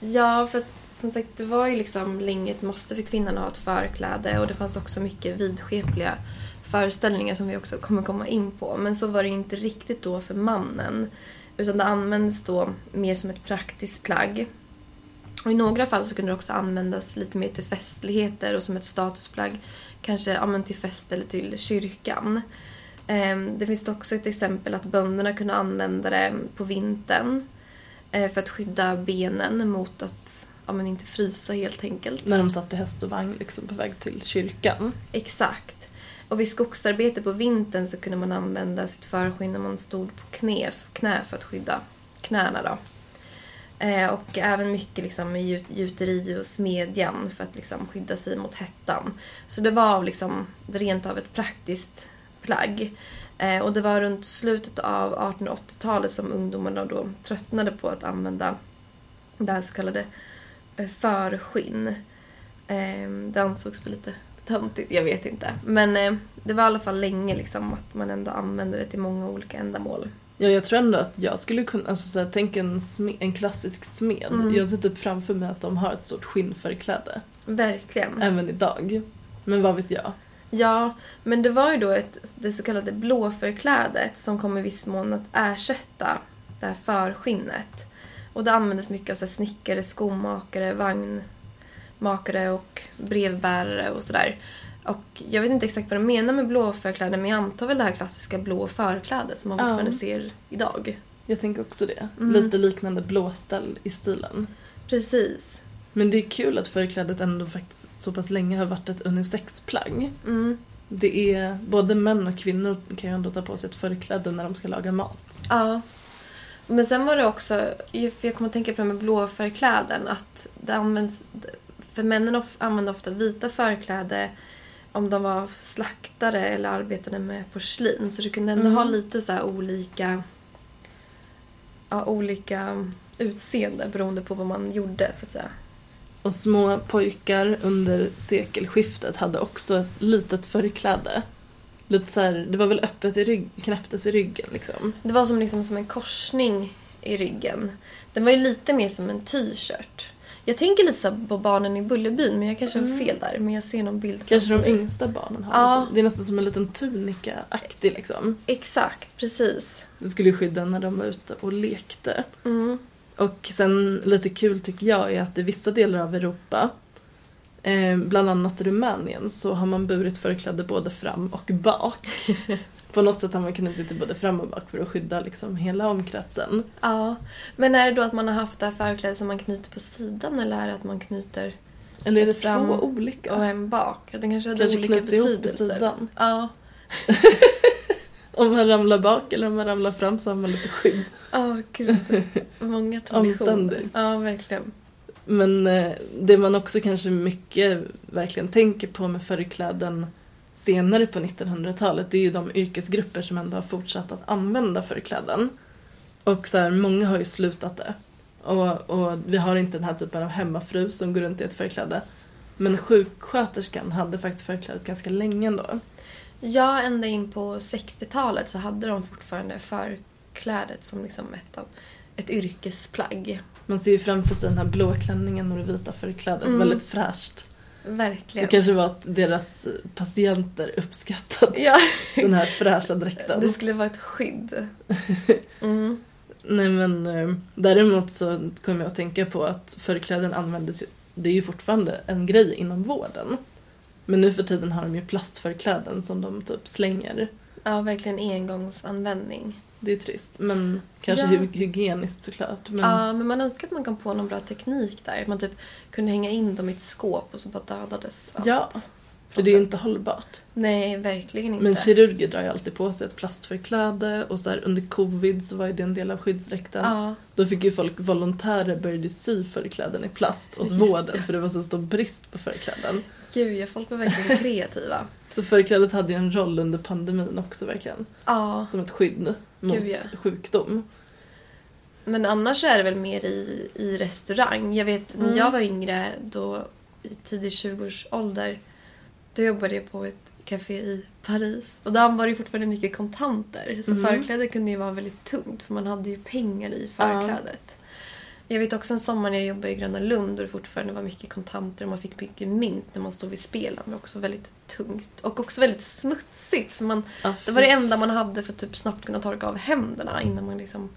Ja, för att som sagt, det var ju liksom länge ett måste för kvinnan att ha ett förkläde och det fanns också mycket vidskepliga föreställningar som vi också kommer komma in på. Men så var det ju inte riktigt då för mannen. Utan det användes då mer som ett praktiskt plagg. Och i några fall så kunde det också användas lite mer till festligheter och som ett statusplagg. Kanske ja, men till fest eller till kyrkan. Ehm, det finns också ett exempel att bönderna kunde använda det på vintern. Eh, för att skydda benen mot att ja, men inte frysa helt enkelt. När de satt i häst och vagn liksom, på väg till kyrkan. Exakt. Och vid skogsarbete på vintern så kunde man använda sitt förskinn när man stod på knä, knä för att skydda knäna. Då. Eh, och även mycket liksom i gjut- gjuteri och smedjan för att liksom skydda sig mot hettan. Så det var liksom rent av ett praktiskt plagg. Eh, och det var runt slutet av 1880-talet som ungdomarna då tröttnade på att använda det här så kallade förskinn. Eh, det ansågs för lite töntigt, jag vet inte. Men eh, det var i alla fall länge liksom att man ändå använde det till många olika ändamål. Ja, jag tror ändå att jag skulle kunna, alltså så här, tänk en, sme, en klassisk smed. Mm. Jag ser typ framför mig att de har ett stort skinnförkläde. Verkligen. Även idag. Men vad vet jag? Ja, men det var ju då ett, det så kallade blåförklädet som kom i viss mån att ersätta det här förskinnet. Och det användes mycket av så här snickare, skomakare, vagnmakare och brevbärare och sådär. Och jag vet inte exakt vad de menar med blåförkläde men jag antar väl det här klassiska blå förklädet som man Ja. fortfarande ser idag. Jag tänker också det. Mm. Lite liknande blåställ i stilen. Precis. Men det är kul att förklädet ändå faktiskt så pass länge har varit ett unisexplagg. Mm. Det är, både män och kvinnor kan ju ändå ta på sig ett förkläde när de ska laga mat. Ja. Men sen var det också, för jag kommer att tänka på det med blåförkläden, att det används, för männen of, använde ofta vita förkläde om de var slaktare eller arbetade med porslin. Så du kunde ändå Mm. ha lite så här olika, ja, olika utseende beroende på vad man gjorde så att säga. Och små pojkar under sekelskiftet hade också ett litet förkläde. Lite så här, det var väl öppet i rygg, knäpptes i ryggen liksom. Det var som, liksom, som en korsning i ryggen. Den var ju lite mer som en t-shirt. Jag tänker lite så på barnen i Bullerbyn, men jag kanske har fel där. Men jag ser någon bild Kanske de yngsta barnen har Ja. det är nästan som en liten tunika-aktig liksom. Exakt, precis. Det skulle ju skydda när de var ute och lekte. Mm. Och sen lite kul tycker jag är att i vissa delar av Europa, eh, bland annat Rumänien, så har man burit förkläde både fram och bak. på något sätt har man knutit det både fram och bak för att skydda liksom hela omkretsen. Ja. Men är det då att man har haft det här förklädet som man knyter på sidan eller är det att man knyter Eller är det fram två olika? och en bak? Det kanske hade Kanske olika knyts ihop på sidan. Ja. Om man ramlar bak eller om man ramlar fram så har man lite skydd. Åh gud. Många traditioner. Omständigt. Ja, verkligen. Men eh, det man också kanske mycket verkligen tänker på med förkläden senare på 1900-talet det är ju de yrkesgrupper som ändå har fortsatt att använda förkläden. Och så här, många har ju slutat det. Och, och vi har inte den här typen av hemmafru som går runt i ett förkläde. Men sjuksköterskan hade faktiskt förklädet ganska länge ändå. Ja, ända in på 60-talet så hade de fortfarande förklädet som liksom ett, av, ett yrkesplagg. Man ser ju framför sig den här blå klänningen och det vita förklädet, Mm. väldigt fräscht. Det Verkligen. kanske var att deras patienter uppskattade Ja, den här fräscha dräkten. det skulle vara ett skydd. Mm. Nej men eh, däremot så kommer jag att tänka på att förkläden användes ju, det är ju fortfarande en grej inom vården. Men nu för tiden har de ju plastförkläden som de typ slänger. Ja, verkligen engångsanvändning. Det är trist, men kanske Ja. hy- hygieniskt såklart. Men Ja, men man önskar att man kom på någon bra teknik där. Att man typ kunde hänga in dem i ett skåp och så bara dödades allt. Ja, för det är inte hållbart. Nej, verkligen inte. Men kirurger drar ju alltid på sig ett plastförkläde och så här, under covid så var ju det en del av skyddsdräkten. Ja, Då fick ju folk, volontärer började sy förkläden i plast åt Just vården för det var så stor brist på förkläden. gud ja, folk var verkligen kreativa. Så förklädet hade ju en roll under pandemin också verkligen. Ja, Som ett skydd mot Gud, ja. sjukdom. men annars är det väl mer i, i restaurang. Jag vet när Mm. jag var yngre, då i tidig 20-årsålder, då jobbade jag på ett café i Paris. Och där var det ju fortfarande mycket kontanter. Så Mhm. förklädet kunde ju vara väldigt tungt för man hade ju pengar i förklädet. Jag vet också en sommar när jag jobbade i Gröna Lund och det fortfarande var mycket kontanter och man fick mycket mynt när man stod vid spelen. Det var också väldigt tungt. Och också väldigt smutsigt för man, Ja, det var det enda man hade för att typ snabbt kunna torka av händerna innan man liksom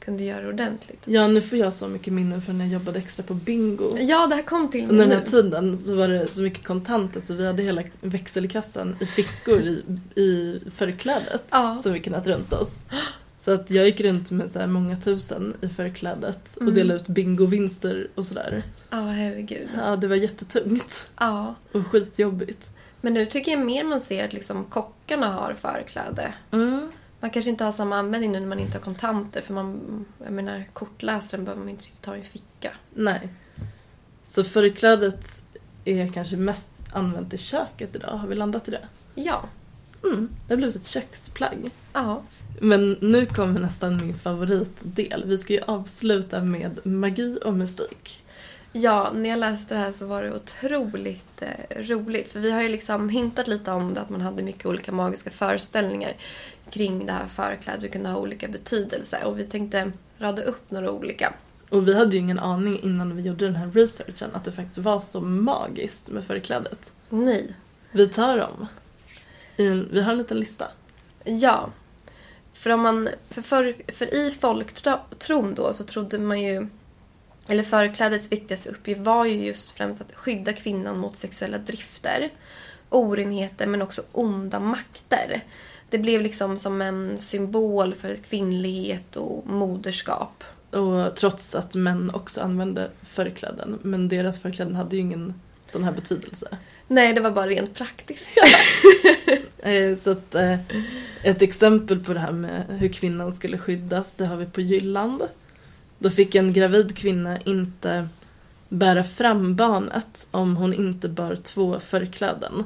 kunde göra det ordentligt. Ja, nu får jag så mycket minnen från när jag jobbade extra på bingo. Ja, det här kom till mig Under den här nu. tiden så var det så mycket kontanter så vi hade hela växelkassan i fickor i, i förklädet Ja. som vi knöt runt oss. Så att jag gick runt med så här många tusen i förklädet och Mm. delade ut bingovinster och sådär. Ja, herregud. Ja, det var jättetungt Ja. och skitjobbigt. Men nu tycker jag mer man ser att liksom kockarna har förkläde. Mm. Man kanske inte har samma användning nu när man inte har kontanter för man, jag menar kortläsaren behöver man inte riktigt ha i en ficka. Nej. Så förklädet är kanske mest använt i köket idag. Har vi landat i det? Ja. Mm, det har blivit ett köksplagg. Ja. Men nu kommer nästan min favoritdel. Vi ska ju avsluta med magi och mystik. Ja, när jag läste det här så var det otroligt eh, roligt. För vi har ju liksom hintat lite om det, att man hade mycket olika magiska föreställningar kring det här förklädet. Det kunde ha olika betydelse. Och vi tänkte rada upp några olika. Och vi hade ju ingen aning innan vi gjorde den här researchen att det faktiskt var så magiskt med förklädet. Nej. Vi tar dem. I en, vi har en liten lista. Ja. För, om man, för, för, för i folktron då så trodde man ju... Eller förklädets viktigaste uppgift var ju just främst att skydda kvinnan mot sexuella drifter, orenheter men också onda makter. Det blev liksom som en symbol för kvinnlighet och moderskap. Och trots att män också använde förkläden. Men deras förkläden hade ju ingen sån här betydelse. Nej, det var bara rent praktiskt. Eh, Så att, eh, ett exempel på det här med hur kvinnan skulle skyddas, det har vi på Jylland. Då fick en gravid kvinna inte bära fram barnet om hon inte bar två förkläden.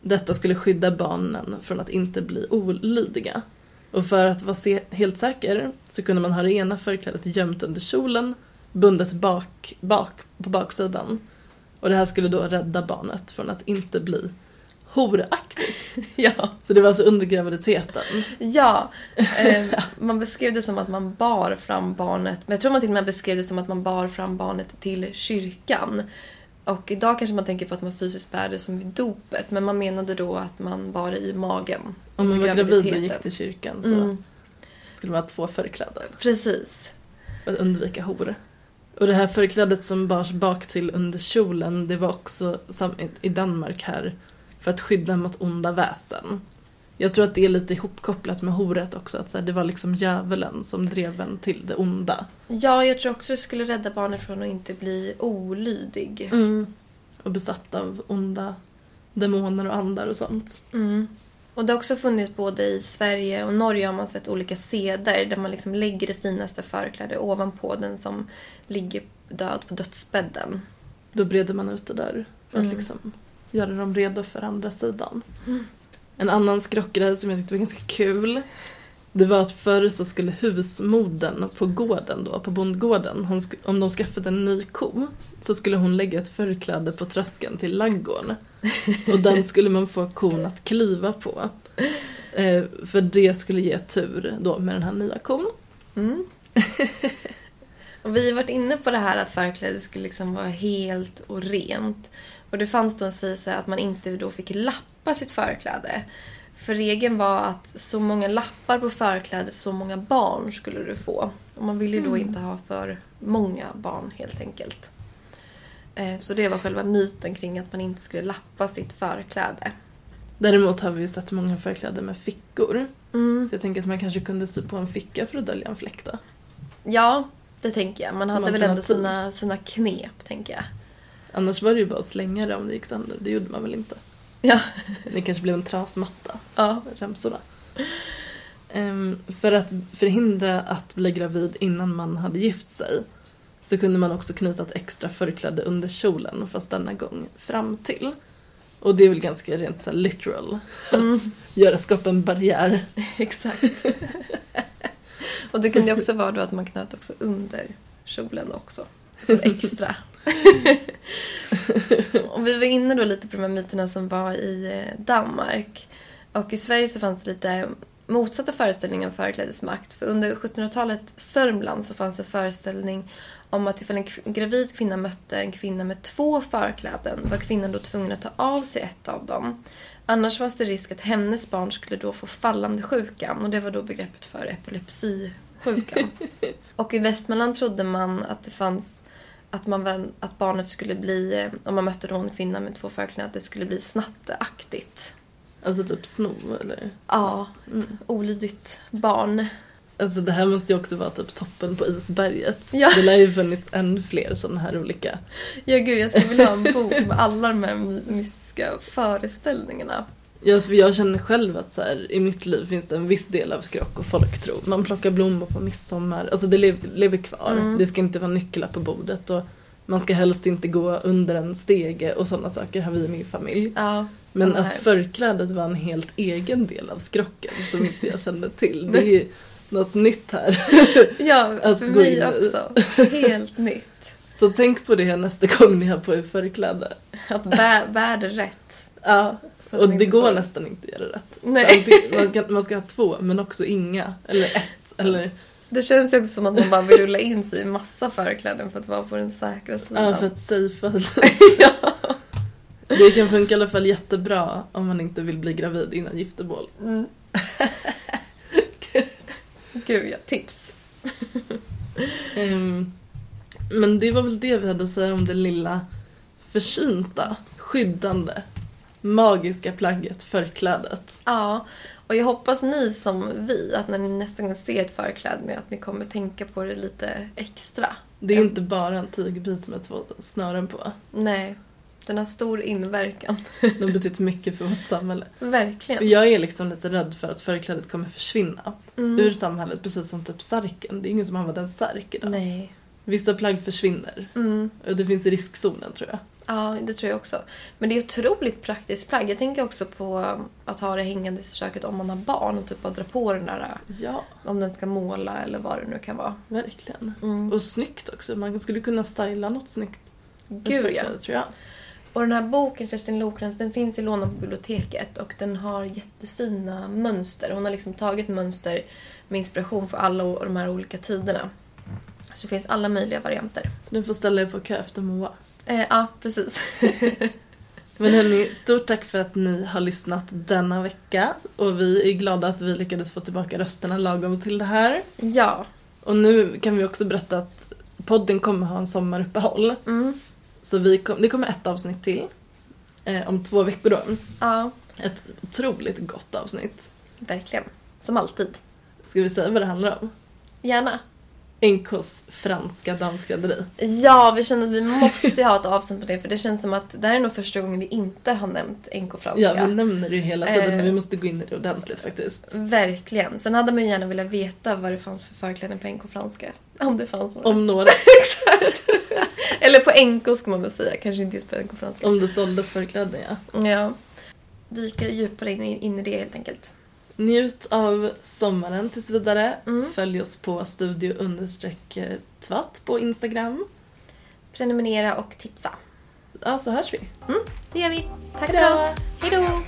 Detta skulle skydda barnen från att inte bli olydiga. Och för att vara helt säker så kunde man ha det ena förklädet gömt under kjolen, bundet bak, bak på baksidan. Och det här skulle då rädda barnet från att inte bli horaktigt. ja. Så det var alltså under graviditeten. Ja, eh, man beskrev det som att man bar fram barnet. Men jag tror man till och med beskrev det som att man bar fram barnet till kyrkan. Och idag kanske man tänker på att man fysiskt bär det som vid dopet. Men man menade då att man bar det i magen. Om man var gravid och gick till kyrkan så Mm, skulle man ha två förkläden precis. för att undvika hor. Och det här förklädet som bars bak till under kjolen, det var också i Danmark här för att skydda mot onda väsen. Jag tror att det är lite ihopkopplat med horet också. Att det var liksom djävulen som drev en till det onda. Ja, jag tror också det skulle rädda barnet från att inte bli olydig. Och besatt av onda demoner och andar och sånt. Mm. Och det har också funnits både i Sverige och Norge har man sett olika seder där man liksom lägger det finaste förklädet ovanpå den som ligger död på dödsbädden. Då breder man ut det där för Mm. att liksom göra dem redo för andra sidan. En annan skrockgrej som jag tyckte var ganska kul det var att förr så skulle husmodern på gården då, på bondgården, hon sk- om de skaffade en ny ko så skulle hon lägga ett förkläde på tröskeln till laggården. Och den skulle man få kon att kliva på. Eh, för det skulle ge tur då med den här nya kon. Mm. och vi har varit inne på det här att förklädet skulle liksom vara helt och rent. Och det fanns då en sägelse att man inte då fick lappa sitt förkläde. För regeln var att så många lappar på förklädet, så många barn skulle du få. Och man ville ju då inte ha för många barn helt enkelt. Eh, Så det var själva myten kring att man inte skulle lappa sitt förkläde. Däremot har vi ju sett många förkläden med fickor. Mm. Så jag tänker att man kanske kunde sy på en ficka för att dölja en fläck då. Ja, det tänker jag. Man Som hade väl ändå sina, sina knep, tänker jag. Annars var det ju bara att slänga det om det gick sönder. Det gjorde man väl inte. Ja. Det kanske blev en trasmatta, ja. remsorna. Ehm, för att förhindra att bli gravid innan man hade gift sig så kunde man också knyta ett extra förkläde under kjolen fast denna gång fram till. Och det är väl ganska rent så literal. Att göra, skapa en barriär. Exakt. och det kunde också vara då att man knöt också under kjolen också. Som extra. vi var inne då lite på de här myterna som var i eh, Danmark. Och i Sverige så fanns det lite motsatta föreställningar om förklädesmakt. För under 1700-talet Sörmland så fanns en föreställning om att ifall en gravid kvinna mötte en kvinna med två förkläden var kvinnan då tvungen att ta av sig ett av dem. Annars fanns det risk att hennes barn skulle då få fallande sjukan och det var då begreppet för epilepsisjukan. och i Västmanland trodde man att det fanns att, man var, att barnet skulle bli, eh, om man mötte en kvinna med två förkläden, att det skulle bli snatteaktigt. Alltså typ sno eller? Ja, ett olydigt barn. Alltså det här måste ju också vara typ toppen på isberget. Ja. Det lär ju funnits ännu fler sådana här olika. Ja gud, jag skulle vilja ha en bok med alla de här my- mystiska föreställningarna. Jag, jag känner själv att så här, i mitt liv finns det en viss del av skrock och folktro. Man plockar blommor på midsommar. Alltså det lev, lever kvar. Mm. Det ska inte vara nycklar på bordet. Och man ska helst inte gå under en stege och sådana saker har vi i min familj. Ja, Men att förklädet var en helt egen del av skrocken som inte jag kände till. Det är något nytt här. Ja, att för mig också. Helt nytt. Så tänk på det nästa gång ni har på er förkläde. Att bä, bär det rätt. Ja, och det går nästan inte att göra rätt. Nej. Man, kan, man ska ha två, men också inga. Eller ett. Eller, Det känns ju också som att man bara vill rulla in sig i massa förkläden för att vara på den säkra sidan. ja, för att safea ja. Det kan funka i alla fall jättebra om man inte vill bli gravid innan giftermål. Mm. Gud ja, tips. Ehm, men det var väl det vi hade att säga om det lilla försynta, skyddande, magiska plagget förklädet. Ja, och jag hoppas ni som vi, att när ni nästa gång ser ett förkläde, att ni kommer tänka på det lite extra. Det är inte bara en tygbit med två snören på. Nej, den har stor inverkan. Det har betytt mycket för vårt samhälle. Verkligen. Jag är liksom lite rädd för att förklädet kommer försvinna Mm. ur samhället, precis som typ särken. Det är ingen som använder en särk idag. Nej. Vissa plagg försvinner. Mm. Och det finns i riskzonen tror jag. Ja, det tror jag också. Men det är otroligt praktiskt plagg. Jag tänker också på att ha det hängande i köket om man har barn och typ bara dra på den där Ja, om den ska måla eller vad det nu kan vara. verkligen. Mm. Och snyggt också. Man skulle kunna styla något snyggt. Gud ja. tror jag. Och den här boken, Kerstin Lokrans, den finns i låna på biblioteket och den har jättefina mönster. Hon har liksom tagit mönster med inspiration för alla de här olika tiderna. Så det finns alla möjliga varianter. Så du får ställa er på kö efter Moa. Eh, ja, precis. Men hörni, stort tack för att ni har lyssnat denna vecka. Och vi är glada att vi lyckades få tillbaka rösterna lagom till det här. ja. Och nu kan vi också berätta att podden kommer ha en sommaruppehåll. Mm. Så vi kom, det kommer ett avsnitt till. Eh, om två veckor då. Ja. Ett otroligt gott avsnitt. Verkligen. Som alltid. Ska vi säga vad det handlar om? Gärna. NKs franska damskrädderi. Ja, vi känner att vi måste ha ett avsnitt på det för det känns som att det här är nog första gången vi inte har nämnt NK franska. Ja, vi nämner det ju hela tiden Eh. men vi måste gå in i det ordentligt faktiskt. Verkligen. Sen hade man ju gärna velat veta vad det fanns för förkläden på NK franska. Om det fanns några. Om några, Exakt. Eller på NK ska man väl säga, kanske inte just på NK franska. om det såldes förkläden ja. Ja. Dyka djupare in, in i det helt enkelt. Njut av sommaren tills vidare. Mm. Följ oss på studio understreck tvatt på Instagram. Prenumerera och tipsa. Ja, så hörs vi. Mm, det gör vi. Tack Hejdå. för oss. Hej då!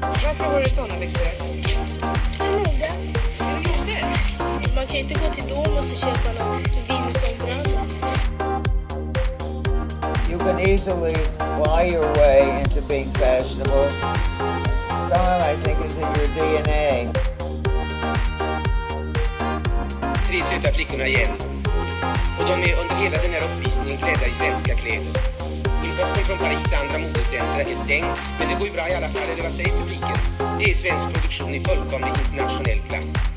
Varför har du såna byxor? Du modig? Man kan inte gå till Domus och köpa någon vindsombralla. You can easily lie your way into being fashionable. Style, I think, is in your DNA. Tre söta flickorna igen. Och de är under hela den här uppvisningen klädda i svenska kläder. Importen från Paris andra modecentra är stängd, men det går ju bra i alla fall, eller vad säger publiken? Det är svensk produktion i fullkomlig internationell klass.